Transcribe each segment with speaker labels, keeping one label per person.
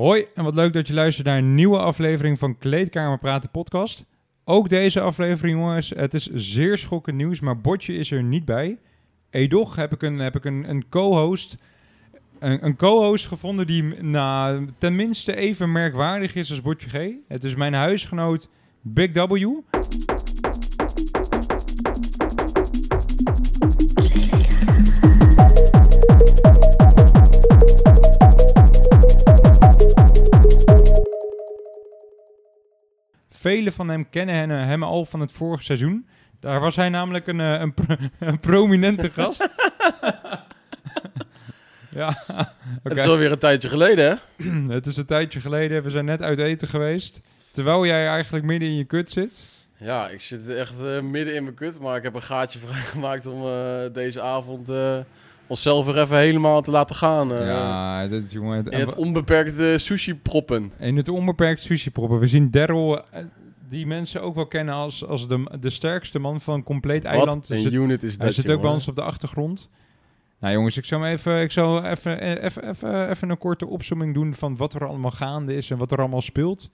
Speaker 1: Hoi en wat leuk dat je luistert naar een nieuwe aflevering van Kleedkamer Praten podcast. Ook deze aflevering jongens, het is zeer schokkend nieuws, maar Botje is er niet bij. Edoch heb ik een, heb ik een, een co-host een, een co-host gevonden die nou, tenminste even merkwaardig is als Botje G. Het is mijn huisgenoot Big W. Velen van hem kennen hem, hem al van het vorige seizoen. Daar was hij namelijk een, eh, een, pro- een prominente gast. ja,
Speaker 2: Het is alweer een tijdje geleden, hè?
Speaker 1: Het is een tijdje geleden. We zijn net uit eten geweest. Terwijl jij eigenlijk midden in je kut zit.
Speaker 2: Ja, ik zit echt eh, midden in mijn kut, maar ik heb een gaatje vrijgemaakt om eh, deze avond eh, onszelf er even helemaal te laten gaan. eh,
Speaker 1: ja, dit, jongen. het-
Speaker 2: In het onbeperkte sushi-proppen.
Speaker 1: in het onbeperkt sushi proppen. We zien Daryl, eh, die mensen ook wel kennen als, als de, de sterkste man van compleet eiland.
Speaker 2: Wat een unit is dat,
Speaker 1: Hij zit ook bij ons op de achtergrond. Nou jongens, ik zou, even, ik zou even, eh, even, even, even een korte opzomming doen van wat er allemaal gaande is en wat er allemaal speelt.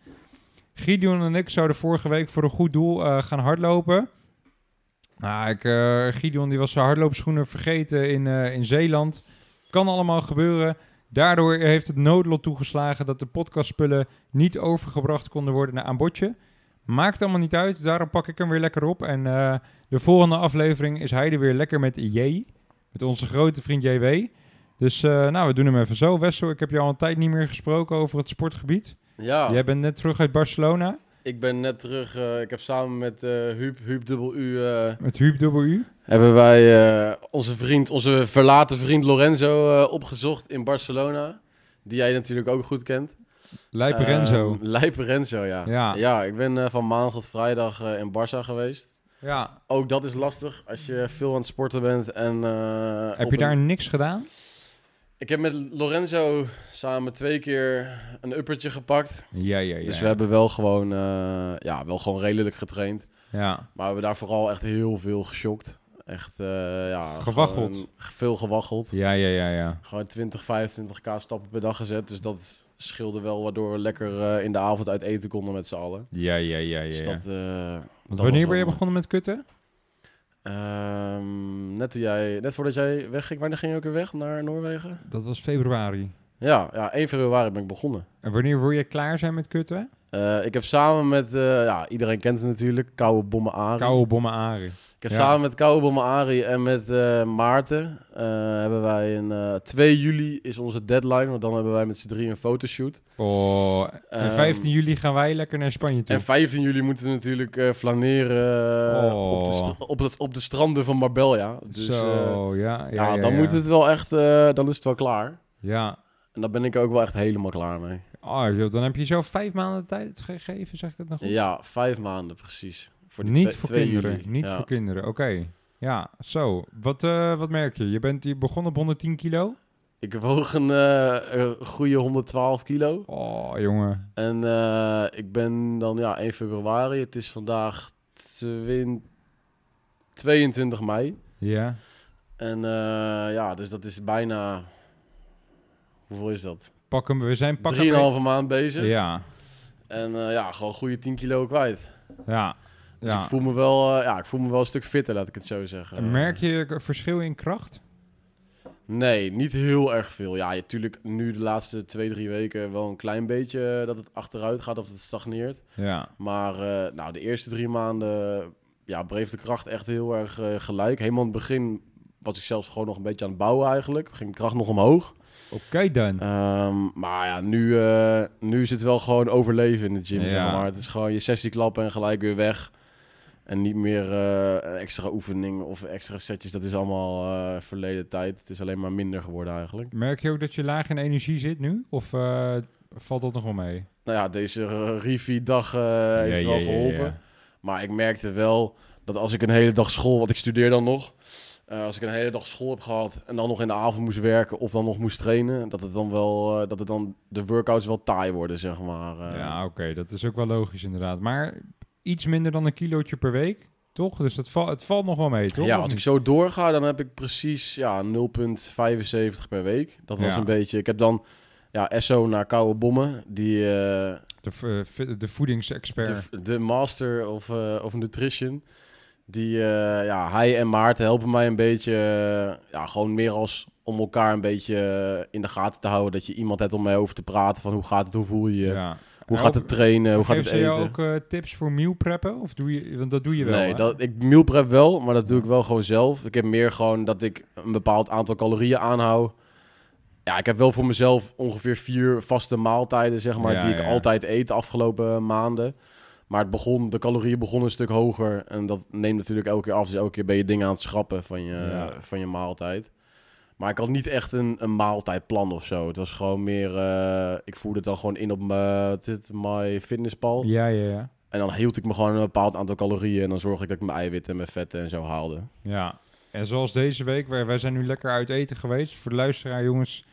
Speaker 1: Gideon en ik zouden vorige week voor een goed doel gaan hardlopen. Nou, ik, eh, Gideon die was zijn hardloopschoenen vergeten in, eh, in Zeeland. Kan allemaal gebeuren. Daardoor heeft het noodlot toegeslagen dat de podcastspullen niet overgebracht konden worden naar aan Botje. Maakt allemaal niet uit, daarom pak ik hem weer lekker op. En eh, de volgende aflevering is hij er weer lekker met J. Met onze grote vriend JW. Dus nou, we doen hem even zo. Wessel, ik heb jou al een tijd niet meer gesproken over het sportgebied.
Speaker 2: Ja,
Speaker 1: Jij bent net terug uit Barcelona
Speaker 2: ik ben net terug. eh, ik heb samen met eh Huub, Huub dubbel U, eh,
Speaker 1: met Huub W.
Speaker 2: hebben wij onze vriend, onze verlaten vriend Lorenzo opgezocht in Barcelona. Die jij natuurlijk ook goed kent.
Speaker 1: Lijpe Renzo.
Speaker 2: Ehm, Lijpe Renzo, ja.
Speaker 1: Ja.
Speaker 2: Ja, ik ben van maandag tot vrijdag in Barça geweest.
Speaker 1: Ja.
Speaker 2: Ook dat is lastig als je veel aan het sporten bent. En,
Speaker 1: Heb je daar
Speaker 2: een-
Speaker 1: niks gedaan?
Speaker 2: Ik heb met Lorenzo samen twee keer een uppertje gepakt.
Speaker 1: Ja, ja, ja.
Speaker 2: Dus we hebben wel gewoon, eh, ja, wel gewoon redelijk getraind.
Speaker 1: Ja.
Speaker 2: Maar we hebben daar vooral echt heel veel geschokt. Echt, eh, ja...
Speaker 1: Gewaggeld.
Speaker 2: Veel gewaggeld.
Speaker 1: Ja, ja, ja, ja.
Speaker 2: Gewoon 20, 25k stappen per dag gezet. Dus dat scheelde wel, waardoor we lekker eh, in de avond uit eten konden met z'n allen.
Speaker 1: Ja, ja, ja, ja.
Speaker 2: Dus dat...
Speaker 1: wanneer ben je begonnen met kutten?
Speaker 2: Ehm, net, toen jij, net voordat jij wegging, wanneer ging je ook weer weg naar Noorwegen?
Speaker 1: Dat was februari.
Speaker 2: Ja, ja 1 februari ben ik begonnen.
Speaker 1: En wanneer wil je klaar zijn met kutten?
Speaker 2: Eh, ik heb samen met, eh, ja, iedereen kent het natuurlijk, Koude Bommen Arie.
Speaker 1: Koude bommen Arie.
Speaker 2: Ik heb
Speaker 1: Ja.
Speaker 2: samen met Koude Bommen Arie en met eh, Maarten eh, hebben wij een eh 2 juli is onze deadline, want dan hebben wij met z'n drieën een fotoshoot.
Speaker 1: Oh, en
Speaker 2: Ehm,
Speaker 1: 15 juli gaan wij lekker naar Spanje toe.
Speaker 2: En 15 juli moeten we natuurlijk eh, flaneren
Speaker 1: Oh.
Speaker 2: op, de stra- op, het, op de stranden van Marbella. Dus eh,
Speaker 1: Zo, ja, ja,
Speaker 2: ja,
Speaker 1: ja,
Speaker 2: dan
Speaker 1: ja.
Speaker 2: moet het wel echt, eh, dan is het wel klaar.
Speaker 1: Ja.
Speaker 2: En daar ben ik ook wel echt helemaal klaar mee.
Speaker 1: Oh, joh, dan heb je zo vijf maanden de tijd gegeven, zeg ik dat nog goed?
Speaker 2: Ja, vijf maanden precies. Voor die
Speaker 1: Niet
Speaker 2: twee-
Speaker 1: voor
Speaker 2: 2
Speaker 1: kinderen. Niet
Speaker 2: Ja.
Speaker 1: voor kinderen, oké. Ja, zo. Wat, eh, wat merk je? Je bent hier begonnen op 110 kilo?
Speaker 2: Ik woog een, een goede 112 kilo.
Speaker 1: Oh, jongen.
Speaker 2: En eh, ik ben dan ja 1 februari. Het is vandaag twin- 22 mei.
Speaker 1: Ja.
Speaker 2: En ja, dus dat is bijna... Hoeveel is dat?
Speaker 1: Pak hem, we zijn pak hem
Speaker 2: Drieënhalve maand bezig.
Speaker 1: Ja,
Speaker 2: En eh, ja, gewoon goede 10 kilo kwijt.
Speaker 1: ja.
Speaker 2: Dus
Speaker 1: ja.
Speaker 2: ik voel me wel, eh, ja, ik voel me wel een stuk fitter, laat ik het zo zeggen.
Speaker 1: Merk je een verschil in kracht?
Speaker 2: Nee, niet heel erg veel. Ja, natuurlijk nu de laatste twee, drie weken wel een klein beetje eh, dat het achteruit gaat of dat het stagneert.
Speaker 1: Ja.
Speaker 2: Maar nou, de eerste drie maanden ja, bleef de kracht echt heel erg gelijk. Helemaal in het begin was ik zelfs gewoon nog een beetje aan het bouwen eigenlijk. Ging de kracht nog omhoog.
Speaker 1: Oké dan.
Speaker 2: Ehm, maar ja, nu, eh, nu is het wel gewoon overleven in de gym.
Speaker 1: Ja.
Speaker 2: Zeg maar. Het is gewoon je sessie klappen en gelijk weer weg. En niet meer eh, extra oefening of extra setjes. Dat is allemaal eh, verleden tijd. Het is alleen maar minder geworden eigenlijk.
Speaker 1: Merk je ook dat je laag in energie zit nu? Of valt dat nog wel mee?
Speaker 2: Nou ja, deze uh, Rivi-dag heeft
Speaker 1: Ja,
Speaker 2: wel geholpen. Maar ik merkte wel dat als ik een hele dag school, want ik studeer dan nog, eh, als ik een hele dag school heb gehad en dan nog in de avond moest werken of dan nog moest trainen, dat het dan wel, eh, dat het dan de workouts wel taai worden, zeg maar. eh.
Speaker 1: Ja, oké, dat is ook wel logisch inderdaad. Maar iets minder dan een kilootje per week, toch? Dus het, val, het valt nog wel mee, toch?
Speaker 2: ja, als ik zo doorga, dan heb ik precies ja, 0,75 per week. Dat was
Speaker 1: Ja.
Speaker 2: een beetje. Ik heb dan. ja, Esso naar Koude Bommen. Die,
Speaker 1: De, de voedingsexpert.
Speaker 2: de, de master of, of nutrition. Die, eh, ja, hij en Maarten helpen mij een beetje, eh, ja, gewoon meer als om elkaar een beetje eh, in de gaten te houden. Dat je iemand hebt om mee over te praten van hoe gaat het, hoe voel je je,
Speaker 1: ja.
Speaker 2: hoe gaat het trainen, hoe gaat het eten.
Speaker 1: jou ook eh, tips voor meal preppen? Of doe je, want dat doe je wel,
Speaker 2: nee,
Speaker 1: hè?
Speaker 2: dat, ik meal prep wel, maar dat doe ik wel gewoon zelf. Ik heb meer gewoon dat ik een bepaald aantal calorieën aanhoud. Ja, ik heb wel voor mezelf ongeveer vier vaste maaltijden, zeg maar,
Speaker 1: Ja,
Speaker 2: die ik
Speaker 1: ja.
Speaker 2: altijd eet de afgelopen maanden. Maar het begon, de calorieën begonnen een stuk hoger. En dat neemt natuurlijk elke keer af. Dus elke keer ben je dingen aan het schrappen van je,
Speaker 1: Ja.
Speaker 2: van je maaltijd. Maar ik had niet echt een, een maaltijdplan of zo. Het was gewoon meer... eh, ik voerde het dan gewoon in op mijn Fitnesspal.
Speaker 1: Ja, ja, ja.
Speaker 2: En dan hield ik me gewoon een bepaald aantal calorieën. En dan zorg ik dat ik mijn eiwitten en mijn vetten en zo haalde.
Speaker 1: Ja, en zoals deze week, wij, wij zijn nu lekker uit eten geweest. Voor de luisteraar, jongens,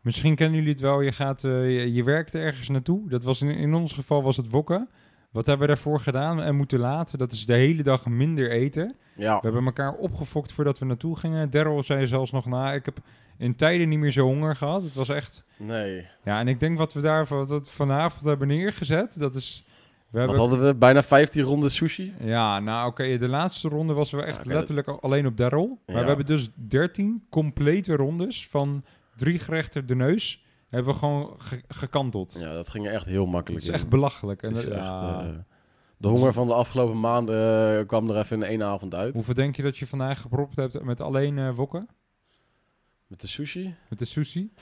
Speaker 1: misschien kennen jullie het wel. Je, gaat, eh, je, je werkt ergens naartoe. Dat was in, in ons geval was het wokken. Wat hebben we daarvoor gedaan en moeten laten? Dat is de hele dag minder eten.
Speaker 2: Ja,
Speaker 1: We hebben elkaar opgefokt voordat we naartoe gingen. Daryl zei zelfs nog na, ik heb in tijden niet meer zo honger gehad. Het was echt...
Speaker 2: nee.
Speaker 1: Ja, en ik denk wat we daar wat we vanavond hebben neergezet, dat is... We
Speaker 2: Wat hadden we? Bijna 15 ronden sushi?
Speaker 1: ja, nou oké, de laatste ronde was we echt
Speaker 2: dat-
Speaker 1: letterlijk alleen op Daryl. Maar
Speaker 2: Ja.
Speaker 1: we hebben dus 13 complete rondes van drie gerechten de neus. Hebben we gewoon ge- gekanteld.
Speaker 2: Ja, dat ging echt heel
Speaker 1: Het
Speaker 2: makkelijk
Speaker 1: is
Speaker 2: in.
Speaker 1: echt belachelijk. En
Speaker 2: Het is
Speaker 1: dat-
Speaker 2: echt,
Speaker 1: ja.
Speaker 2: eh, de honger van de afgelopen maanden eh, kwam er even in één avond uit.
Speaker 1: Hoeveel denk je dat je vandaag gepropt hebt met alleen eh wokken?
Speaker 2: Met de sushi?
Speaker 1: Met de sushi?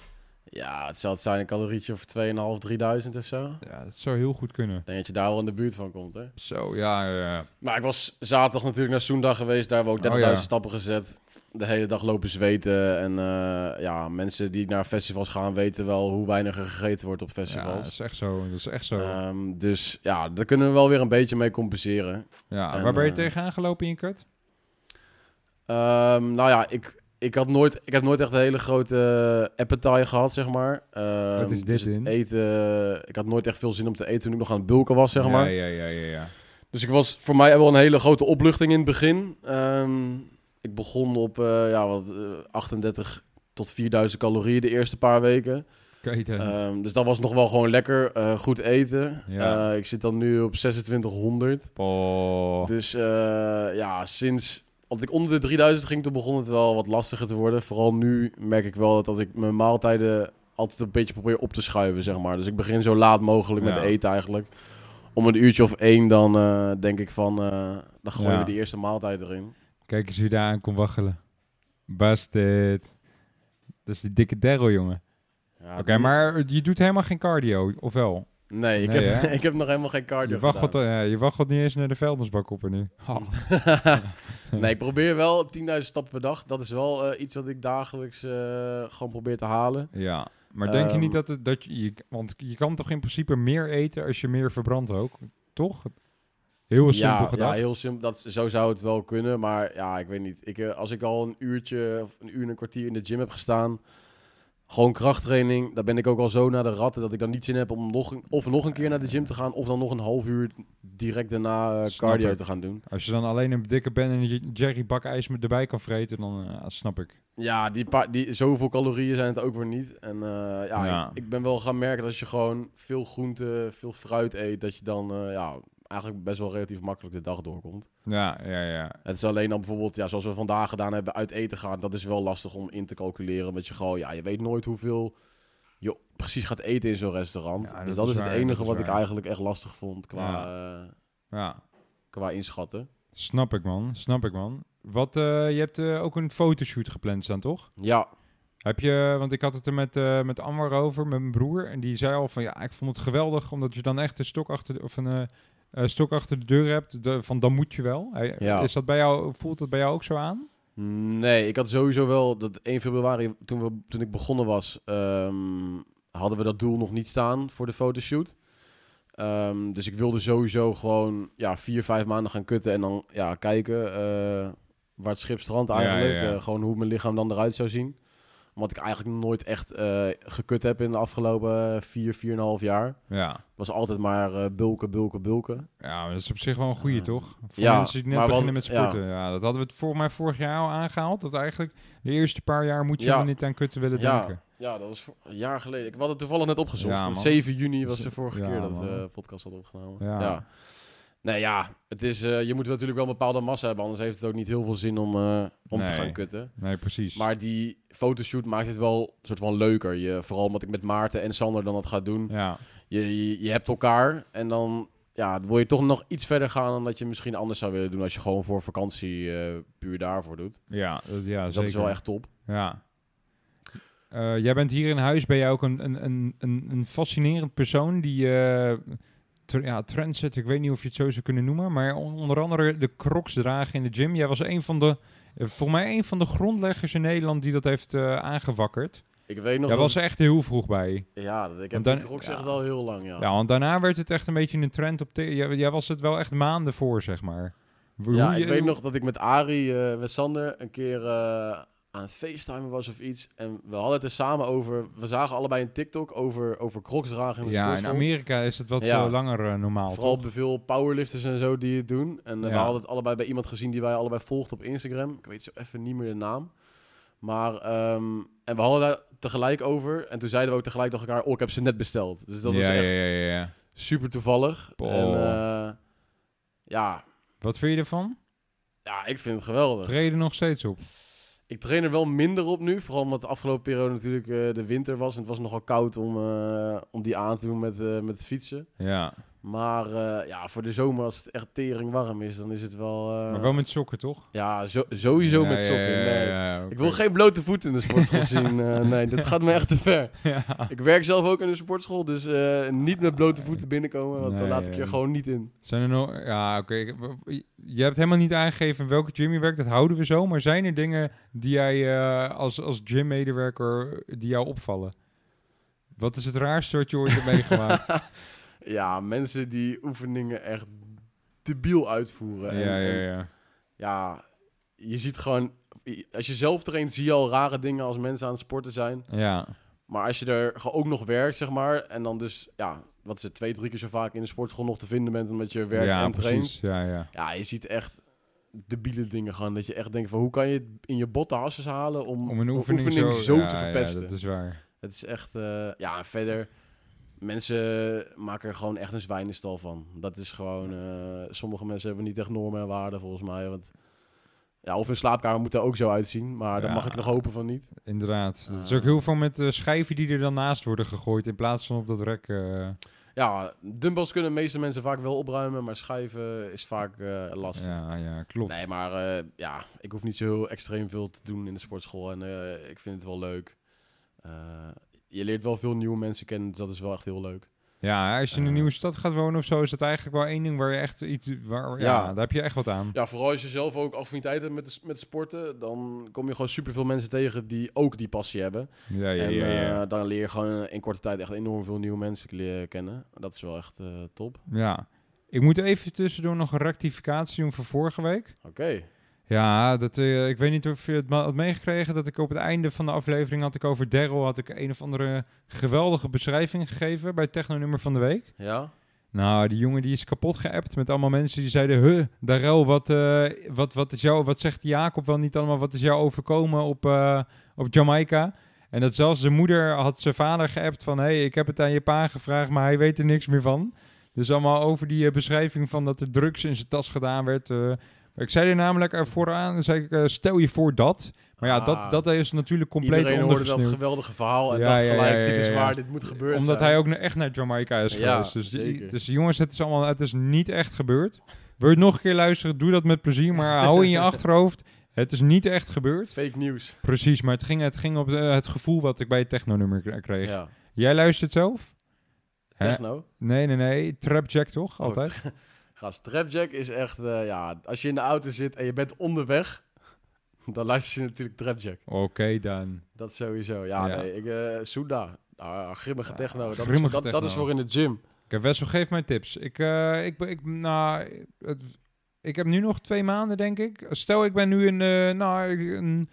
Speaker 2: Ja, het zal het zijn een calorietje of 2.500, 3000 of zo. Ik
Speaker 1: Ja, dat zou heel goed kunnen.
Speaker 2: denk dat je daar wel in de buurt van komt, hè?
Speaker 1: Zo, ja, ja.
Speaker 2: Maar ik was zaterdag natuurlijk naar Soendag geweest. Daar hebben we ook
Speaker 1: Oh,
Speaker 2: 30.000
Speaker 1: ja.
Speaker 2: stappen gezet. De hele dag lopen zweten. En eh, ja, mensen die naar festivals gaan weten wel hoe weinig er gegeten wordt op
Speaker 1: Ja,
Speaker 2: festivals.
Speaker 1: dat is echt zo. Dat is echt zo.
Speaker 2: Ehm, dus ja, daar kunnen we wel weer een beetje mee compenseren.
Speaker 1: ja,
Speaker 2: en,
Speaker 1: waar ben je
Speaker 2: eh,
Speaker 1: tegenaan gelopen in je kut?
Speaker 2: Ehm, nou ja, ik, ik, had nooit, ik heb nooit echt een hele grote appetite gehad, zeg maar.
Speaker 1: Wat is dit
Speaker 2: dus
Speaker 1: in?
Speaker 2: eten, ik had nooit echt veel zin om te eten toen ik nog aan het bulken was, zeg maar.
Speaker 1: Ja, ja, ja, ja, ja.
Speaker 2: Dus ik was voor mij wel een hele grote opluchting in het begin. Ik begon op eh, ja, wat, eh, 38 tot 4000 calorieën de eerste paar weken. Ehm, dus dat was nog wel gewoon lekker, eh, goed eten.
Speaker 1: Ja.
Speaker 2: Eh, ik zit dan nu op 2600.
Speaker 1: Oh.
Speaker 2: Dus eh, ja, sinds als ik onder de 3000 ging, toen begon het wel wat lastiger te worden. Vooral nu merk ik wel dat als ik mijn maaltijden altijd een beetje probeer op te schuiven, zeg maar. Dus ik begin zo laat mogelijk met eten eigenlijk. Om een uurtje of één dan eh, denk ik van, eh, dan gooien
Speaker 1: Ja.
Speaker 2: we die eerste maaltijd erin.
Speaker 1: Kijk eens wie daar aan komt waggelen. Bastard. Dat is die dikke Daryl, jongen.
Speaker 2: Ja,
Speaker 1: Oké,
Speaker 2: die-
Speaker 1: maar je doet helemaal geen cardio, of wel?
Speaker 2: Nee, ik,
Speaker 1: Nee,
Speaker 2: heb,
Speaker 1: hè?
Speaker 2: ik heb nog helemaal geen cardio
Speaker 1: Je waggelt, eh, je waggelt niet eens naar de vuilnisbak op er nu. Ha.
Speaker 2: nee, ik probeer wel 10.000 stappen per dag. Dat is wel eh, iets wat ik dagelijks eh, gewoon probeer te halen.
Speaker 1: Ja, maar denk je niet
Speaker 2: Ehm.
Speaker 1: dat, het, dat je, je... Want je kan toch in principe meer eten als je meer verbrandt ook? Toch? Heel simpel
Speaker 2: ja,
Speaker 1: gedacht.
Speaker 2: Ja, heel simpel. Dat, zo zou het wel kunnen. Maar ja, ik weet niet. Ik, eh, als ik al een uurtje of een uur en een kwartier in de gym heb gestaan. Gewoon krachttraining. Dan ben ik ook al zo naar de ratten dat ik dan niet zin heb om nog een, of nog een keer naar de gym te gaan. Of dan nog een half uur direct daarna eh, cardio
Speaker 1: ik.
Speaker 2: te gaan doen.
Speaker 1: Als je dan alleen een dikke Ben en een Jerry bakijs met erbij kan vreten, dan eh, snap ik.
Speaker 2: Ja, die, paar, die zoveel calorieën zijn het ook weer niet. En ja,
Speaker 1: Ja.
Speaker 2: Ik, ik ben wel gaan merken dat als je gewoon veel groente, veel fruit eet, dat je dan ja, eigenlijk best wel relatief makkelijk de dag doorkomt.
Speaker 1: Ja, ja, ja.
Speaker 2: Het is alleen dan bijvoorbeeld, ja, zoals we vandaag gedaan hebben, uit eten gaan. Dat is wel lastig om in te calculeren. Want je gewoon, ja, je weet nooit hoeveel je precies gaat eten in zo'n restaurant.
Speaker 1: Ja, dat
Speaker 2: dus dat
Speaker 1: is waar,
Speaker 2: het enige
Speaker 1: dat
Speaker 2: wat ik eigenlijk echt lastig vond qua,
Speaker 1: Ja.
Speaker 2: eh,
Speaker 1: Ja,
Speaker 2: qua inschatten.
Speaker 1: snap ik man, snap ik man. Wat, eh, je hebt eh, ook een fotoshoot gepland staan, toch?
Speaker 2: Ja,
Speaker 1: Heb je, want ik had het er met, eh, met Anwar over, met mijn broer. En die zei al van, ja, ik vond het geweldig, omdat je dan echt een stok achter de, of een, eh, stok achter de deur hebt. De, van, dan moet je wel.
Speaker 2: Ja.
Speaker 1: Is dat bij jou, voelt dat bij jou ook zo aan?
Speaker 2: Nee, ik had sowieso wel dat 1 februari, toen, we, toen ik begonnen was, ehm, hadden we dat doel nog niet staan voor de fotoshoot. Ehm, dus ik wilde sowieso gewoon ja, vier, vijf maanden gaan kutten en dan ja, kijken eh, waar het schip strandt
Speaker 1: Ja,
Speaker 2: eigenlijk.
Speaker 1: ja, ja.
Speaker 2: Eh, gewoon hoe mijn lichaam dan eruit zou zien. Omdat ik eigenlijk nooit echt eh, gekut heb in de afgelopen 4, 4,5 jaar.
Speaker 1: Ja.
Speaker 2: Was altijd maar eh, bulken, bulken, bulken.
Speaker 1: ja, dat is op zich wel een goede, toch? Voor
Speaker 2: Ja,
Speaker 1: mensen die net
Speaker 2: maar
Speaker 1: beginnen met sporten. Ja. dat hadden we het voor mij vorig jaar al aangehaald. Dat eigenlijk de eerste paar jaar moet je
Speaker 2: Ja.
Speaker 1: er niet aan kutten willen denken.
Speaker 2: ja, dat was een jaar geleden. Ik had het toevallig net opgezocht.
Speaker 1: Ja,
Speaker 2: Want
Speaker 1: man.
Speaker 2: 7 juni was de vorige keer dat de podcast had opgenomen.
Speaker 1: Ja.
Speaker 2: Nee, ja, het is, eh, je moet natuurlijk wel een bepaalde massa hebben. Anders heeft het ook niet heel veel zin om, eh, om te gaan kutten.
Speaker 1: Nee, precies.
Speaker 2: Maar die fotoshoot maakt het wel een soort van leuker. Je, vooral omdat ik met Maarten en Sander dan dat ga doen.
Speaker 1: ja.
Speaker 2: Je, je, je hebt elkaar en dan ja, wil je toch nog iets verder gaan dan dat je misschien anders zou willen doen als je gewoon voor vakantie eh, puur daarvoor doet.
Speaker 1: Ja, dat, ja
Speaker 2: Dus
Speaker 1: zeker.
Speaker 2: dat is wel echt top.
Speaker 1: Ja. Jij bent hier in huis, ben jij ook een, een, een, een, een fascinerend persoon die... ja, trendset, ik weet niet of je het zo zou kunnen noemen, maar on- onder andere de crocs dragen in de gym. Jij was een van de, eh, volgens mij een van de grondleggers in Nederland die dat heeft eh, aangewakkerd.
Speaker 2: Ik weet nog
Speaker 1: Jij was er echt heel vroeg bij.
Speaker 2: Ja, ik heb
Speaker 1: dan-
Speaker 2: die Crocs
Speaker 1: ja.
Speaker 2: echt al heel lang, ja.
Speaker 1: Ja, want daarna werd het echt een beetje een trend op... Jij, jij was het wel echt maanden voor, zeg maar. Hoe
Speaker 2: Ja,
Speaker 1: je-
Speaker 2: ik weet nog dat ik met Ari, eh, met Sander, een keer aan het facetimen was of iets. En we hadden het er samen over... We zagen allebei een TikTok over, over crocs dragen in de
Speaker 1: Ja, in. Amerika is het wat
Speaker 2: Ja.
Speaker 1: eh, langer eh, normaal,
Speaker 2: Vooral
Speaker 1: toch?
Speaker 2: bij veel powerlifters en zo die het doen. En eh, we hadden het allebei bij iemand gezien die wij allebei volgden op Instagram. Ik weet zo even niet meer de naam. Maar, ehm, en we hadden daar tegelijk over. En toen zeiden we ook tegelijk tegen elkaar, oh, ik heb ze net besteld. Dus dat
Speaker 1: ja,
Speaker 2: was echt
Speaker 1: ja, ja, ja, ja.
Speaker 2: super toevallig.
Speaker 1: Boah.
Speaker 2: En ja,
Speaker 1: Wat vind je ervan?
Speaker 2: ja, ik vind het geweldig.
Speaker 1: Treden nog steeds op?
Speaker 2: Ik train er wel minder op nu. Vooral omdat de afgelopen periode natuurlijk eh, de winter was. En het was nogal koud om, eh, om die aan te doen met, eh, met het fietsen.
Speaker 1: Ja,
Speaker 2: Maar eh, ja, voor de zomer als het echt tering warm is, dan is het wel... eh,
Speaker 1: maar wel met sokken, toch?
Speaker 2: Ja, zo, sowieso
Speaker 1: Ja,
Speaker 2: met sokken.
Speaker 1: ja,
Speaker 2: nee. Ik wil geen blote voet in de sportschool zien. eh, nee, dat gaat me echt te ver.
Speaker 1: Ja.
Speaker 2: Ik werk zelf ook in de sportschool, dus niet met blote voeten binnenkomen, want dan laat ik je gewoon niet in.
Speaker 1: Zijn er nog... Ja, oké. Je hebt helemaal niet aangegeven welke gym je werkt. Dat houden we zo. Maar zijn er dingen die jij als, als gymmedewerker die jou opvallen? Wat is het raarste wat je ooit hebt meegemaakt?
Speaker 2: Ja, mensen die oefeningen echt debiel uitvoeren. En-
Speaker 1: ja, ja,
Speaker 2: en
Speaker 1: ja.
Speaker 2: ja, je ziet gewoon... Als je zelf traint, zie je al rare dingen als mensen aan het sporten zijn.
Speaker 1: Ja,
Speaker 2: Maar als je er ook nog werkt, zeg maar, en dan dus, ja, wat is het, twee, drie keer zo vaak in de sportschool nog te vinden bent omdat je werkt
Speaker 1: ja
Speaker 2: en traint.
Speaker 1: precies. Ja, ja.
Speaker 2: Ja, je ziet echt debiele dingen gaan. Dat je echt denkt van, hoe kan je het in je botte hasses halen om,
Speaker 1: Om een oefening,
Speaker 2: zo,
Speaker 1: ja,
Speaker 2: te
Speaker 1: ja,
Speaker 2: verpesten?
Speaker 1: dat is waar.
Speaker 2: Het is echt, eh, ja, en verder, mensen maken er gewoon echt een zwijnenstal van. Dat is gewoon, eh, sommige mensen hebben niet echt normen en waarden volgens mij. Want, ja, of hun slaapkamer moet er ook zo uitzien, maar daar
Speaker 1: Ja.
Speaker 2: mag ik nog hopen van niet.
Speaker 1: Inderdaad. Het is
Speaker 2: Ah.
Speaker 1: ook heel veel met eh, schijven die er dan naast worden gegooid in plaats van op dat rek. eh.
Speaker 2: Ja, dumbbells kunnen de meeste mensen vaak wel opruimen, maar schijven is vaak eh, lastig.
Speaker 1: ja, ja, klopt.
Speaker 2: Nee, maar ja, ik hoef niet zo heel extreem veel te doen in de sportschool en ik vind het wel leuk. Je leert wel veel nieuwe mensen kennen, dus dat is wel echt heel leuk.
Speaker 1: Ja, als je in een
Speaker 2: Eh.
Speaker 1: nieuwe stad gaat wonen of zo, is dat eigenlijk wel één ding waar je echt iets... Waar, ja,
Speaker 2: Ja.
Speaker 1: daar heb je echt wat aan.
Speaker 2: Ja, vooral als je zelf ook affiniteit hebt met, de, met sporten, dan kom je gewoon superveel mensen tegen die ook die passie hebben.
Speaker 1: Ja, ja,
Speaker 2: en
Speaker 1: ja. ja.
Speaker 2: eh, dan leer je gewoon in korte tijd echt enorm veel nieuwe mensen leren kennen. Dat is wel echt eh, top.
Speaker 1: ja. Ik moet even tussendoor nog een rectificatie doen voor vorige week.
Speaker 2: Oké.
Speaker 1: Ja, dat, eh, ik weet niet of je het had meegekregen dat ik op het einde van de aflevering had ik over Daryl had ik een of andere geweldige beschrijving gegeven bij Techno-nummer van de week.
Speaker 2: Ja?
Speaker 1: Nou, die jongen die is kapot geappt met allemaal mensen die zeiden... Huh, Darrell, wat, eh, wat, wat, is jou, wat zegt Jacob wel niet allemaal? Wat is jou overkomen op, eh, op Jamaica? En dat zelfs zijn moeder had zijn vader geappt van... hey, ik heb het aan je pa gevraagd, maar hij weet er niks meer van. Dus allemaal over die beschrijving van dat er drugs in zijn tas gedaan werd... eh. Ik zei er namelijk er vooraan, zei ik, eh, stel je voor dat. Maar ja,
Speaker 2: Ah.
Speaker 1: dat, dat is natuurlijk compleet
Speaker 2: Iedereen hoorde dat geweldige verhaal en
Speaker 1: Ja,
Speaker 2: dacht gelijk,
Speaker 1: ja, ja,
Speaker 2: dit is waar, dit moet gebeuren.
Speaker 1: Omdat
Speaker 2: zijn.
Speaker 1: hij ook echt naar Jamaica is geweest. Dus, die- dus jongens, het is allemaal, het is niet echt gebeurd. Wil je nog een keer luisteren, doe dat met plezier. Maar hou in je achterhoofd, het is niet echt gebeurd.
Speaker 2: Fake nieuws.
Speaker 1: Precies, maar het ging, het ging op de- het gevoel wat ik bij het techno-nummer kreeg. Jij luistert zelf? Hè?
Speaker 2: Techno.
Speaker 1: Nee, nee, nee. Trapjack toch?
Speaker 2: Oh,
Speaker 1: Altijd?
Speaker 2: Gast, Trapjack is echt, eh, ja, als je in de auto zit en je bent onderweg, dan luister je natuurlijk Trapjack.
Speaker 1: Oké dan.
Speaker 2: Dat sowieso. Ja,
Speaker 1: Ja.
Speaker 2: nee, ik, eh Suda. Ah, grimmige techno. Dat,
Speaker 1: grimmige
Speaker 2: is, dat, is voor in de gym.
Speaker 1: Oké, Wessel, geef mij tips. Ik, eh, ik, ik, nou, het, ik heb nu nog twee maanden, denk ik. Stel, ik ben nu eh, nou, een,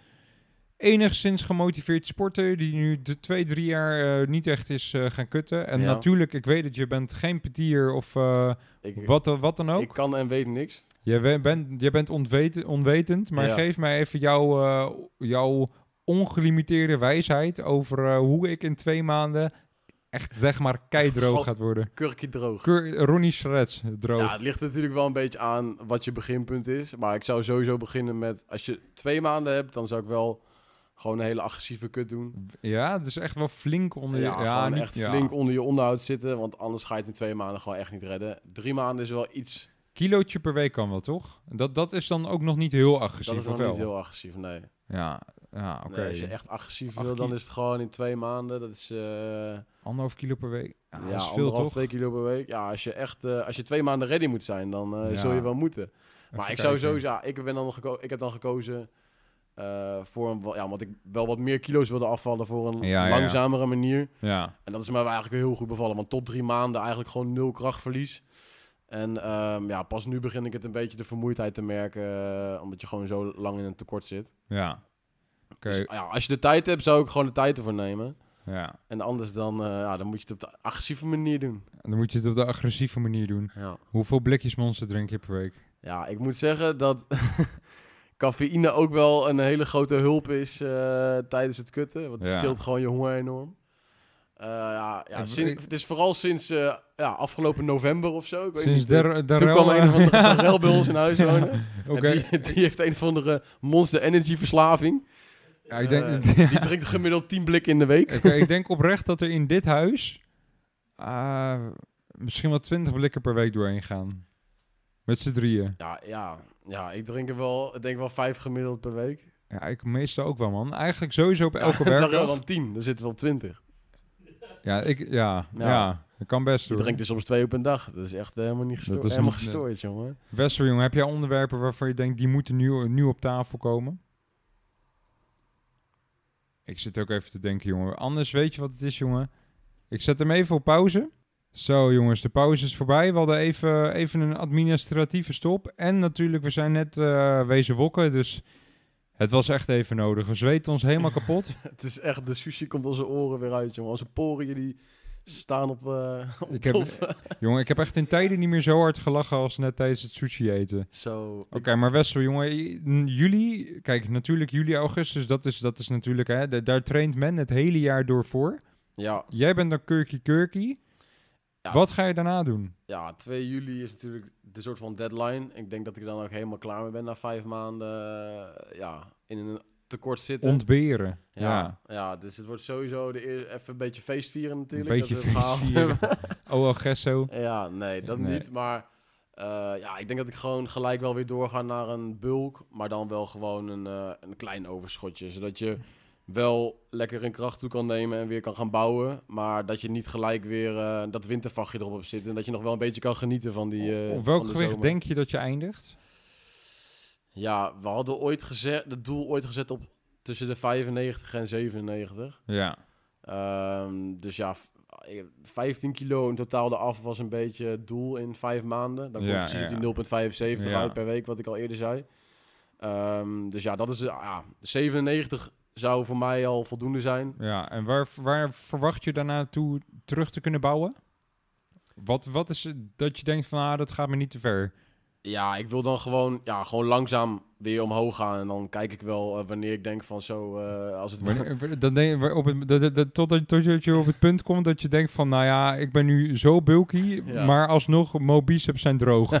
Speaker 1: enigszins gemotiveerd sporter die nu de twee, drie jaar eh, niet echt is eh, gaan kutten. En
Speaker 2: Ja.
Speaker 1: natuurlijk, ik weet het, je bent geen petier of eh,
Speaker 2: Ik,
Speaker 1: wat, wat dan ook.
Speaker 2: ik kan en weet niks.
Speaker 1: Je we- je bent ontweten, onwetend, maar
Speaker 2: Ja.
Speaker 1: geef mij even jouw, jouw ongelimiteerde wijsheid over hoe ik in twee maanden echt zeg maar keidroog gaat worden.
Speaker 2: Kurkje droog.
Speaker 1: Kur Ronnie Shreds, droog.
Speaker 2: Ja, het ligt natuurlijk wel een beetje aan wat je beginpunt is. Maar ik zou sowieso beginnen met... Als je twee maanden hebt, dan zou ik wel gewoon een hele agressieve kut doen.
Speaker 1: Ja, het is echt wel flink onder je...
Speaker 2: Ja,
Speaker 1: niet-
Speaker 2: echt
Speaker 1: ja.
Speaker 2: flink onder je onderhoud zitten. Want anders ga je het in twee maanden gewoon echt niet redden. Drie maanden is wel iets...
Speaker 1: Kilootje per week kan wel, toch? Dat, dat is dan ook nog niet heel agressief,
Speaker 2: Dat is nog niet heel agressief, nee.
Speaker 1: Ja, ja oké.
Speaker 2: Nee, als je echt agressief wil, dan is het gewoon in twee maanden. Dat is... eh,
Speaker 1: Anderhalf kilo per week. Ja,
Speaker 2: ja,
Speaker 1: dat is veel, toch?
Speaker 2: twee kilo per week. Ja, als je echt... eh, als je twee maanden ready moet zijn, dan
Speaker 1: Ja.
Speaker 2: zul je wel moeten.
Speaker 1: Even
Speaker 2: Maar ik zou
Speaker 1: kijken.
Speaker 2: sowieso, ja, ik, ben dan geko- ik heb dan gekozen eh, voor een, ja, want ik wel wat meer kilo's wilde afvallen voor een
Speaker 1: Ja, ja, ja.
Speaker 2: langzamere manier.
Speaker 1: Ja,
Speaker 2: En dat is mij eigenlijk heel goed bevallen, want tot drie maanden eigenlijk gewoon nul krachtverlies. En ehm, ja, pas nu begin ik het een beetje de vermoeidheid te merken, eh, omdat je gewoon zo lang in een tekort zit.
Speaker 1: ja. Oké,
Speaker 2: Dus, ja, als je de tijd hebt, zou ik gewoon de tijd ervoor nemen.
Speaker 1: ja.
Speaker 2: En anders dan, eh, ja, dan moet je het op de agressieve manier doen.
Speaker 1: Dan moet je het op de agressieve manier doen.
Speaker 2: Ja.
Speaker 1: Hoeveel blikjes monster drink je per week?
Speaker 2: Ja, ik moet zeggen dat cafeïne ook wel een hele grote hulp is eh, tijdens het kutten. Want het
Speaker 1: Ja.
Speaker 2: stilt gewoon je honger enorm. Eh, ja, ja sinds-
Speaker 1: ik-
Speaker 2: het is vooral sinds eh, ja, afgelopen november of zo. Ik weet
Speaker 1: Sinds
Speaker 2: niet,
Speaker 1: der, der
Speaker 2: toen kwam een of andere Darrell bij ons in huis wonen.
Speaker 1: Oké.
Speaker 2: En die, die heeft een of andere Monster Energy verslaving.
Speaker 1: Ja, ik denk,
Speaker 2: die drinkt gemiddeld 10 blikken in de week.
Speaker 1: Ik denk oprecht dat er in dit huis ah, misschien wel 20 blikken per week doorheen gaan. Met z'n drieën.
Speaker 2: Ja, ja, ja, ik drink er wel, ik denk wel vijf gemiddeld per week.
Speaker 1: Ja, ik meestal ook wel, man. Eigenlijk sowieso op elke
Speaker 2: Darrell
Speaker 1: werkdag.
Speaker 2: dan 10, dan zitten we op 20.
Speaker 1: Ja, ik, ja, ja.
Speaker 2: Ja.
Speaker 1: dat kan best
Speaker 2: Je
Speaker 1: doen.
Speaker 2: drinkt er soms twee op een dag. Dat is echt helemaal niet gestoord.
Speaker 1: is
Speaker 2: helemaal
Speaker 1: een-
Speaker 2: gestoord, jongen.
Speaker 1: Wessel, jongen, heb jij onderwerpen waarvan je denkt, die moeten nu, nu op tafel komen? Ik zit ook even te denken, jongen. Anders weet je wat het is, jongen. Ik zet hem even op pauze. Zo, jongens, de pauze is voorbij. We hadden even, even een administratieve stop. En natuurlijk, we zijn net eh, wezen wokken, dus het was echt even nodig. We zweten ons helemaal kapot.
Speaker 2: Het is echt, de sushi komt onze oren weer uit, jongen. Onze poriën die staan op, op
Speaker 1: Ik heb-
Speaker 2: ploffen.
Speaker 1: jongen, ik heb echt in tijden niet meer zo hard gelachen als net tijdens het sushi eten.
Speaker 2: Zo.
Speaker 1: Oké, maar Wessel, jongen, juli, kijk, natuurlijk juli, augustus, dat is, dat is natuurlijk, hè, da- daar traint men het hele jaar door voor.
Speaker 2: Ja,
Speaker 1: Jij bent dan Kurky Kurky.
Speaker 2: Ja.
Speaker 1: Wat ga je daarna doen?
Speaker 2: ja, 2 juli is natuurlijk de soort van deadline. Ik denk dat ik dan ook helemaal klaar mee ben na vijf maanden eh, ja, in een tekort zitten.
Speaker 1: Ontberen. Ja.
Speaker 2: ja, ja, dus het wordt sowieso de eer- even een beetje feestvieren natuurlijk.
Speaker 1: Een beetje
Speaker 2: dat
Speaker 1: feestvieren. Oh, Gesso.
Speaker 2: Ja, nee, dat
Speaker 1: Nee.
Speaker 2: niet. Maar eh, ja, ik denk dat ik gewoon gelijk wel weer doorga naar een bulk. Maar dan wel gewoon een, eh, een klein overschotje. Zodat je wel lekker in kracht toe kan nemen en weer kan gaan bouwen. Maar dat je niet gelijk weer eh, dat wintervachtje erop zitten. En dat je nog wel een beetje kan genieten van die. eh,
Speaker 1: Op welk
Speaker 2: van de
Speaker 1: gewicht
Speaker 2: zomer.
Speaker 1: denk je dat je eindigt?
Speaker 2: Ja, we hadden ooit gezet, het doel ooit gezet op tussen de 95 en 97.
Speaker 1: Ja.
Speaker 2: Ehm, dus ja, v- eh, 15 kilo in totaal eraf was een beetje het doel in vijf maanden. Dan komt
Speaker 1: Ja,
Speaker 2: precies op
Speaker 1: ja.
Speaker 2: die 0,75
Speaker 1: Ja.
Speaker 2: uit per week, wat ik al eerder zei. Ehm, dus ja, dat is, eh, ja, 97 zou voor mij al voldoende zijn.
Speaker 1: Ja, en waar, waar verwacht je daarna toe terug te kunnen bouwen? Wat, wat is het dat je denkt van, ah, dat gaat me niet te ver?
Speaker 2: Ja, ik wil dan gewoon, ja, gewoon langzaam weer omhoog gaan. En dan kijk ik wel eh, wanneer ik denk van zo, eh, als het...
Speaker 1: Wanneer- Dan denk je, op het, dat, dat, dat- totdat, totdat je op het punt komt dat je denkt van, nou ja, ik ben nu zo bulky,
Speaker 2: Ja.
Speaker 1: maar alsnog, mijn biceps zijn droog.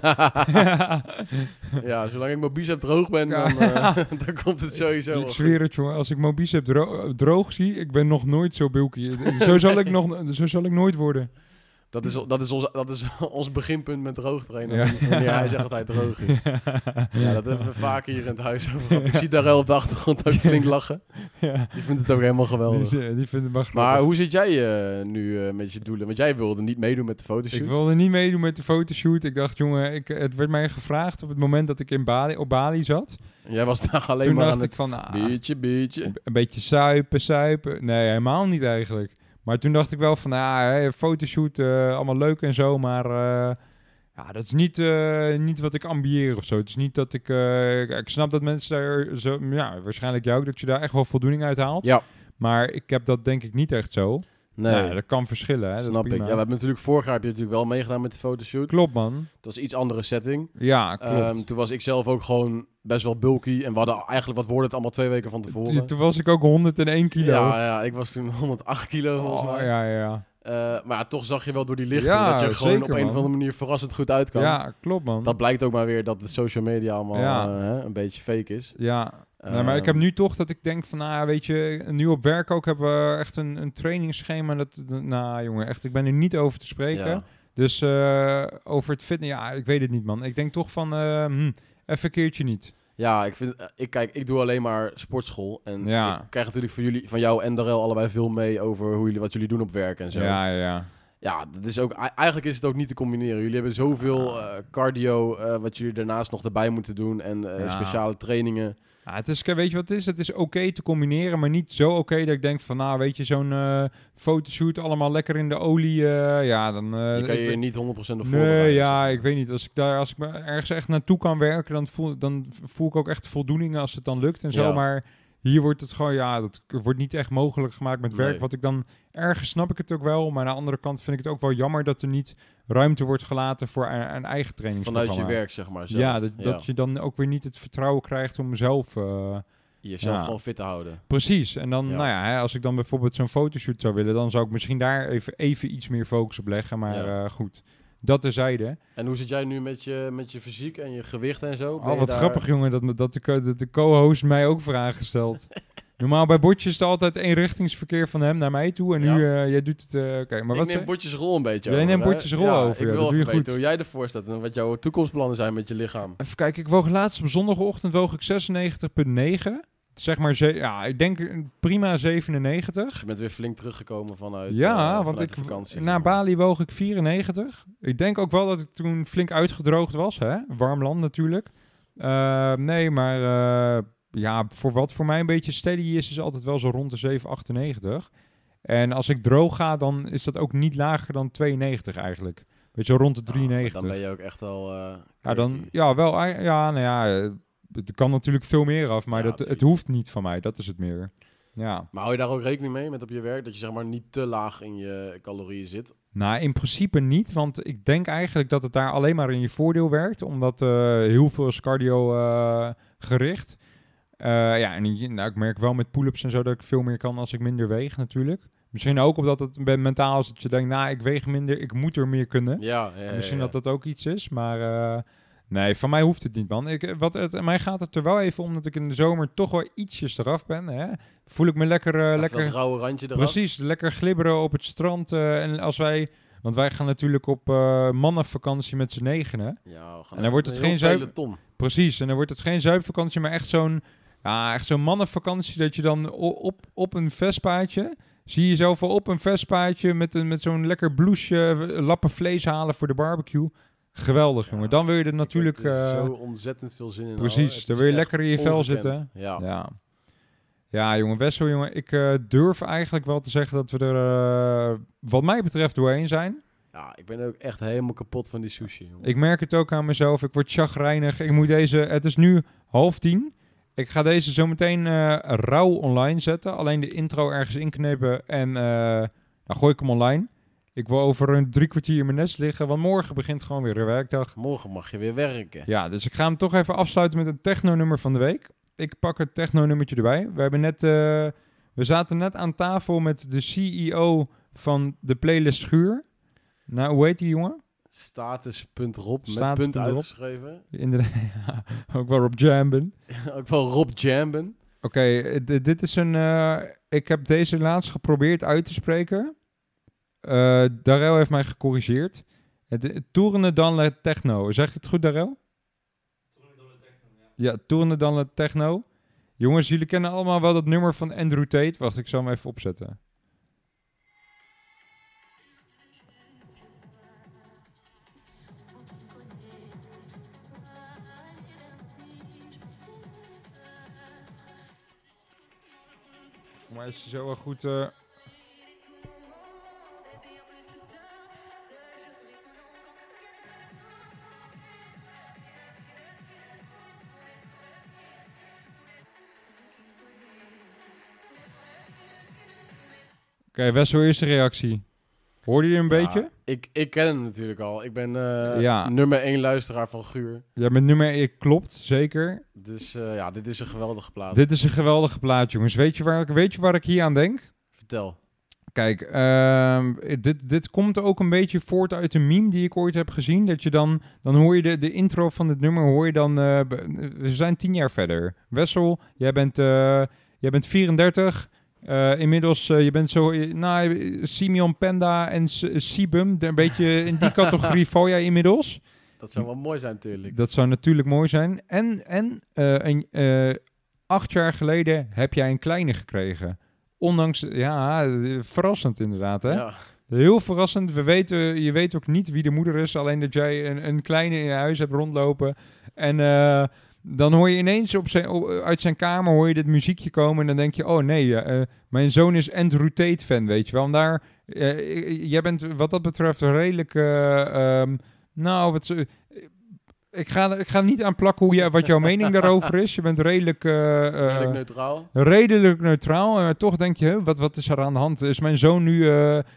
Speaker 2: ja, zolang ik mijn bicep droog ben,
Speaker 1: Ja.
Speaker 2: dan, eh, dan komt het sowieso
Speaker 1: ik
Speaker 2: goed.
Speaker 1: zweer het, jongen. Als ik mijn bicep dro- droog zie, ik ben nog nooit zo bulky. zo, zal ik nog, zo zal ik nooit worden.
Speaker 2: Dat is, dat is, ons, dat is ons beginpunt met droog trainen.
Speaker 1: Ja.
Speaker 2: Wanneer hij zegt dat hij droog is. Ja, dat hebben we vaak hier in het huis over gehad. Ik zie daar wel op de achtergrond ook flink lachen.
Speaker 1: ja.
Speaker 2: Die vindt het ook helemaal geweldig.
Speaker 1: Die, die vindt het maar grappig.
Speaker 2: Maar hoe zit jij eh, nu eh, met je doelen? Want jij wilde niet meedoen met de fotoshoot.
Speaker 1: Ik wilde niet meedoen met de fotoshoot. Ik dacht, jongen, ik, het werd mij gevraagd op het moment dat ik in Bali, op Bali zat.
Speaker 2: Jij was daar alleen
Speaker 1: Toen
Speaker 2: maar
Speaker 1: dacht
Speaker 2: aan
Speaker 1: ik van, ah,
Speaker 2: beetje, beetje.
Speaker 1: een beetje suipen, suipen. Nee, helemaal niet eigenlijk. Maar toen dacht ik wel van, ah, hè, fotoshoot, eh, allemaal leuk en zo, maar eh, Ja, dat is niet, eh, niet wat ik ambieer of zo. Het is niet dat ik... ik snap dat mensen daar zo... Ja, waarschijnlijk jou ook, dat je daar echt wel voldoening uit haalt.
Speaker 2: Ja,
Speaker 1: Maar ik heb dat denk ik niet echt zo.
Speaker 2: nee,
Speaker 1: Ja, dat kan verschillen, hè.
Speaker 2: snap ik. Ja, we hebben natuurlijk vorig jaar heb je natuurlijk wel meegedaan met de fotoshoot.
Speaker 1: Klopt, man.
Speaker 2: Dat was iets andere setting.
Speaker 1: Ja, klopt.
Speaker 2: Ehm, toen was ik zelf ook gewoon best wel bulky. En we hadden eigenlijk, wat wordt het, allemaal twee weken van tevoren.
Speaker 1: Toen- Toen was ik ook 101 kilo.
Speaker 2: Ja, ja, ik was toen 108 kilo volgens
Speaker 1: Oh,
Speaker 2: mij.
Speaker 1: ja, ja, ja.
Speaker 2: Eh, maar ja, toch zag je wel door die lichting
Speaker 1: Ja,
Speaker 2: dat je gewoon
Speaker 1: zeker,
Speaker 2: op een
Speaker 1: man.
Speaker 2: of andere manier verrassend goed uit kan.
Speaker 1: Ja, klopt, man.
Speaker 2: Dat blijkt ook maar weer dat de social media allemaal
Speaker 1: Ja.
Speaker 2: eh, hè, een beetje fake is.
Speaker 1: Ja, Nee, maar ik heb
Speaker 2: Ehm,
Speaker 1: nu toch dat ik denk van, nou weet je, nu op werk ook hebben we echt een, een trainingsschema. Dat, nou jongen, echt, ik ben er niet over te spreken.
Speaker 2: ja.
Speaker 1: Dus eh, over het fitness, ja, ik weet het niet, man. Ik denk toch van, eh, hm, even een keertje niet.
Speaker 2: Ja, ik vind, eh, ik kijk, ik doe alleen maar sportschool. En
Speaker 1: Ja.
Speaker 2: ik krijg natuurlijk van jullie, van jou en Darel allebei veel mee over hoe jullie, wat jullie doen op werk en zo.
Speaker 1: Ja, ja, ja.
Speaker 2: Dat is ook, ei- eigenlijk is het ook niet te combineren. Jullie hebben zoveel eh, cardio, eh, wat jullie daarnaast nog erbij moeten doen. En
Speaker 1: Ja.
Speaker 2: speciale trainingen.
Speaker 1: Ja, het is, weet je wat het is? Het is oké te combineren, maar niet zo oké dat ik denk van, nou, weet je, zo'n eh, fotoshoot allemaal lekker in de olie. eh, ja, dan... eh,
Speaker 2: je kan je niet 100% op voorbereiden.
Speaker 1: Nee, ja, ik weet niet. Als ik, daar, als ik me ergens echt naartoe kan werken, dan voel, dan voel ik ook echt voldoening als het dan lukt en zo.
Speaker 2: Ja.
Speaker 1: Maar hier wordt het gewoon, ja, dat wordt niet echt mogelijk gemaakt met werk.
Speaker 2: Nee.
Speaker 1: Wat ik dan, ergens snap ik het ook wel. Maar aan de andere kant vind ik het ook wel jammer dat er niet ruimte wordt gelaten voor een, een eigen trainingsprogramma.
Speaker 2: Vanuit je werk, zeg maar. zelf.
Speaker 1: Ja, dat, dat je dan ook weer niet het vertrouwen krijgt om mezelf... eh,
Speaker 2: jezelf
Speaker 1: ja.
Speaker 2: gewoon fit te houden.
Speaker 1: Precies. En dan,
Speaker 2: Ja.
Speaker 1: nou ja, hè, als ik dan bijvoorbeeld zo'n fotoshoot zou willen, dan zou ik misschien daar even, even iets meer focus op leggen. Maar eh, goed, dat terzijde.
Speaker 2: En hoe zit jij nu met je, met je fysiek en je gewicht en zo? Ben
Speaker 1: Oh, wat
Speaker 2: daar-
Speaker 1: grappig, jongen, dat, dat, de, dat de co-host mij ook vragen stelt. Normaal bij bordjes is er altijd eenrichtingsverkeer van hem naar mij toe. En nu,
Speaker 2: Ja.
Speaker 1: eh, jij doet het... eh, Oké, maar
Speaker 2: ik
Speaker 1: wat
Speaker 2: neem botjes rol een beetje
Speaker 1: Jij
Speaker 2: over,
Speaker 1: neemt botjes rol over,
Speaker 2: Ik
Speaker 1: ja,
Speaker 2: wil
Speaker 1: dat doe je goed.
Speaker 2: hoe jij ervoor staat en wat jouw toekomstplannen zijn met je lichaam.
Speaker 1: Even kijken, ik woog laatst op zondagochtend woog ik 96,9. Zeg maar, ze- ja, ik denk prima 97.
Speaker 2: Je bent weer flink teruggekomen vanuit,
Speaker 1: ja,
Speaker 2: eh,
Speaker 1: want ik,
Speaker 2: vakantie.
Speaker 1: na. Bali woog ik 94. Ik denk ook wel dat ik toen flink uitgedroogd was. Hè? Warm land natuurlijk. Eh, nee, maar eh, ja, voor wat voor mij een beetje steady is, is altijd wel zo rond de 798. En als ik droog ga, dan is dat ook niet lager dan 92 eigenlijk. Weet je, rond de
Speaker 2: Ah,
Speaker 1: 93.
Speaker 2: dan ben je ook echt wel... eh,
Speaker 1: ja, dan, ja, wel, ei- ja, nou ja, het kan natuurlijk veel meer af, maar
Speaker 2: Ja,
Speaker 1: dat, het hoeft niet van mij. Dat is het meer. Ja.
Speaker 2: Maar hou je daar ook rekening mee met op je werk? Dat je zeg maar niet te laag in je calorieën zit?
Speaker 1: Nou, in principe niet, want ik denk eigenlijk dat het daar alleen maar in je voordeel werkt, omdat eh, heel veel is cardio eh, gericht. Eh, ja, en nou, ik merk wel met pull-ups en zo dat ik veel meer kan als ik minder weeg natuurlijk. Misschien ook omdat het mentaal is dat je denkt, nou, ik weeg minder, ik moet er meer kunnen.
Speaker 2: Ja, ja, ja,
Speaker 1: Misschien
Speaker 2: ja.
Speaker 1: dat dat ook iets is, maar nee, van mij hoeft het niet, man. Ik, wat het, mij gaat het er wel even om dat ik in de zomer toch wel ietsjes eraf ben. Hè? Voel ik me lekker, eh,
Speaker 2: Even
Speaker 1: lekker
Speaker 2: dat rauwe randje eraf.
Speaker 1: Precies, lekker glibberen op het strand. eh, en als wij, want wij gaan natuurlijk op eh, mannenvakantie met z'n negenen.
Speaker 2: Ja,
Speaker 1: En dan wordt het
Speaker 2: een
Speaker 1: geen zuip-. Precies, en dan wordt het geen zuipvakantie, maar echt zo'n ja, echt zo'n mannenvakantie dat je dan op, op een Vespaatje, zie je jezelf wel op een Vespaatje met, een, met zo'n lekker blouseje, eh, lappen vlees halen voor de barbecue. Geweldig, jongen. Dan wil je er natuurlijk...
Speaker 2: Er
Speaker 1: eh,
Speaker 2: zo ontzettend veel zin in.
Speaker 1: precies, dan wil je lekker in je vel zitten.
Speaker 2: Ja.
Speaker 1: Ja. Ja, jongen, Wessel, jongen, ik eh, durf eigenlijk wel te zeggen dat we er, eh, wat mij betreft, doorheen zijn.
Speaker 2: ja, ik ben ook echt helemaal kapot van die sushi. jongen.
Speaker 1: Ik merk het ook aan mezelf. Ik word chagrijnig. Ik moet deze, het is nu half tien. Ik ga deze zo meteen eh, rauw online zetten. Alleen de intro ergens inknippen en dan gooi ik hem online. Ik wil over een drie kwartier in mijn nest liggen, want morgen begint gewoon weer een werkdag.
Speaker 2: Morgen mag je weer werken.
Speaker 1: Ja, dus ik ga hem toch even afsluiten met een techno-nummer van de week. Ik pak het techno-nummertje erbij. We, hebben net, eh, we zaten net aan tafel met de CEO van de playlist Schuur. Nou, hoe heet die jongen?
Speaker 2: Status.rob met
Speaker 1: Status
Speaker 2: punt
Speaker 1: Rob.
Speaker 2: uitgeschreven.
Speaker 1: Inderdaad, ja, ook wel op Jamben.
Speaker 2: ook wel Rob Jamben.
Speaker 1: Oké, eh, dit is een... eh, ik heb deze laatst geprobeerd uit te spreken. Eh Darrell heeft mij gecorrigeerd. Het, Tourne dan le techno. Zeg je het goed, Darrell? Ja, Tourne dan le techno. Jongens, jullie kennen allemaal wel dat nummer van Andrew Tate. Wacht, ik zal hem even opzetten. Mij is zo wel goed... eh, Oké, Wessel, eerste reactie. Hoorde je een
Speaker 2: Ja,
Speaker 1: beetje?
Speaker 2: Ik, ik ken hem natuurlijk al. Ik ben eh,
Speaker 1: Ja.
Speaker 2: nummer 1 luisteraar van Guur.
Speaker 1: Ja, met nummer 1 klopt, zeker.
Speaker 2: Dus eh, ja, dit is een geweldige plaat.
Speaker 1: Dit is een geweldige plaat, jongens. Weet je waar ik, weet je waar ik hier aan denk?
Speaker 2: Vertel.
Speaker 1: Kijk, ehm, dit, dit komt ook een beetje voort uit een meme die ik ooit heb gezien. Dat je dan, dan hoor je de, de intro van het nummer, hoor je dan, eh, we zijn tien jaar verder. Wessel, jij bent, jij bent 34. Eh, inmiddels, eh, je bent zo, eh, nou, Simeon Penda en Sibum, een beetje in die categorie val jij inmiddels.
Speaker 2: Dat zou wel mooi zijn natuurlijk.
Speaker 1: Dat zou natuurlijk mooi zijn. En, en een, acht jaar geleden heb jij een kleine gekregen. Ondanks, ja, verrassend inderdaad, hè?
Speaker 2: Ja.
Speaker 1: Heel verrassend. We weten, je weet ook niet wie de moeder is. Alleen dat jij een, een kleine in je huis hebt rondlopen. En eh, dan hoor je ineens op zijn, uit zijn kamer hoor je dit muziekje komen. En dan denk je, oh nee, eh, mijn zoon is Andrew Tate fan, weet je wel. En daar, eh, jij bent wat dat betreft redelijk... eh, ehm, nou, wat, ik, ga, ik ga niet aan plakken hoe jij, wat jouw mening daarover is. Je bent redelijk...
Speaker 2: Redelijk neutraal.
Speaker 1: redelijk neutraal. Maar toch denk je, wat, wat is er aan de hand? Is mijn zoon nu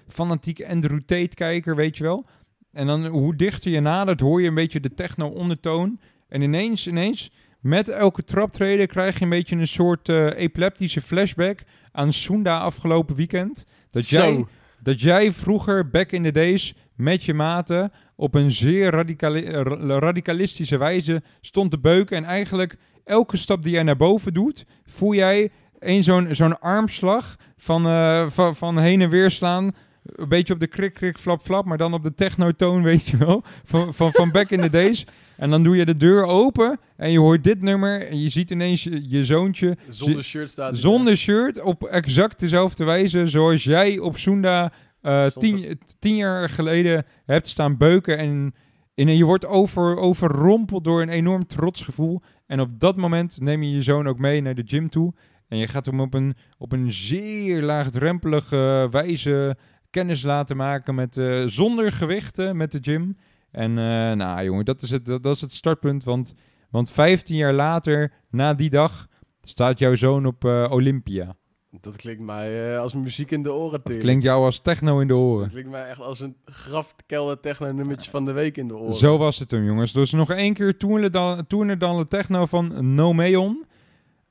Speaker 1: fanatiek Andrew Tate-kijker, weet je wel? En dan hoe dichter je nadert, hoor je een beetje de techno-ondertoon. En ineens, ineens, met elke traptreden krijg je een beetje een soort eh, epileptische flashback aan Sunda afgelopen weekend. Dat jij, dat jij vroeger, back in the days, met je maten op een zeer radicali- ra- radicalistische wijze stond te beuken. En eigenlijk elke stap die jij naar boven doet, voel jij een zo'n zo'n armslag van, eh, van, van heen en weer slaan. Een beetje op de krik, krik, flap, flap, maar dan op de technotoon, weet je wel. Van, van, van back in the days. En dan doe je de deur open en je hoort dit nummer en je ziet ineens je, je zoontje
Speaker 2: Zonder shirt staat
Speaker 1: zonder shirt op exact dezelfde wijze zoals jij op Sunda eh, tien, tien jaar geleden hebt staan beuken. En, en je wordt over, overrompeld door een enorm trotsgevoel. En op dat moment neem je je zoon ook mee naar de gym toe. En je gaat hem op een, op een zeer laagdrempelige wijze kennis laten maken met, eh, zonder gewichten met de gym. En eh, nou jongen, dat is het, dat, dat is het startpunt. Want, want 15 jaar later, na die dag, staat jouw zoon op eh, Olympia.
Speaker 2: Dat klinkt mij als muziek in de oren.
Speaker 1: Dat
Speaker 2: Tering.
Speaker 1: klinkt jou als techno in de
Speaker 2: Dat
Speaker 1: oren.
Speaker 2: klinkt mij echt als een grafkelder techno nummertje van de week in de oren.
Speaker 1: Zo was het toen, jongens. Dus nog één keer Toerner dan, dan de techno van Nomeon.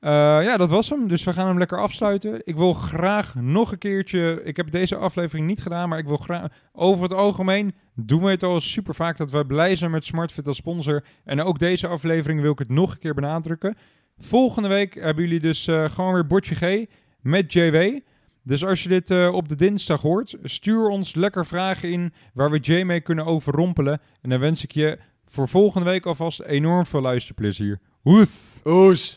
Speaker 1: Eh ja, dat was hem. Dus we gaan hem lekker afsluiten. Ik wil graag nog een keertje... Ik heb deze aflevering niet gedaan, maar ik wil graag... Over het algemeen doen we het al super vaak dat we blij zijn met SmartFit als sponsor. En ook deze aflevering wil ik het nog een keer benadrukken. Volgende week hebben jullie dus eh, gewoon weer Bordje G met JW. Dus als je dit eh, op de dinsdag hoort, stuur ons lekker vragen in waar we Jay mee kunnen overrompelen. En dan wens ik je voor volgende week alvast enorm veel luisterplezier. Hoes!
Speaker 2: Oes!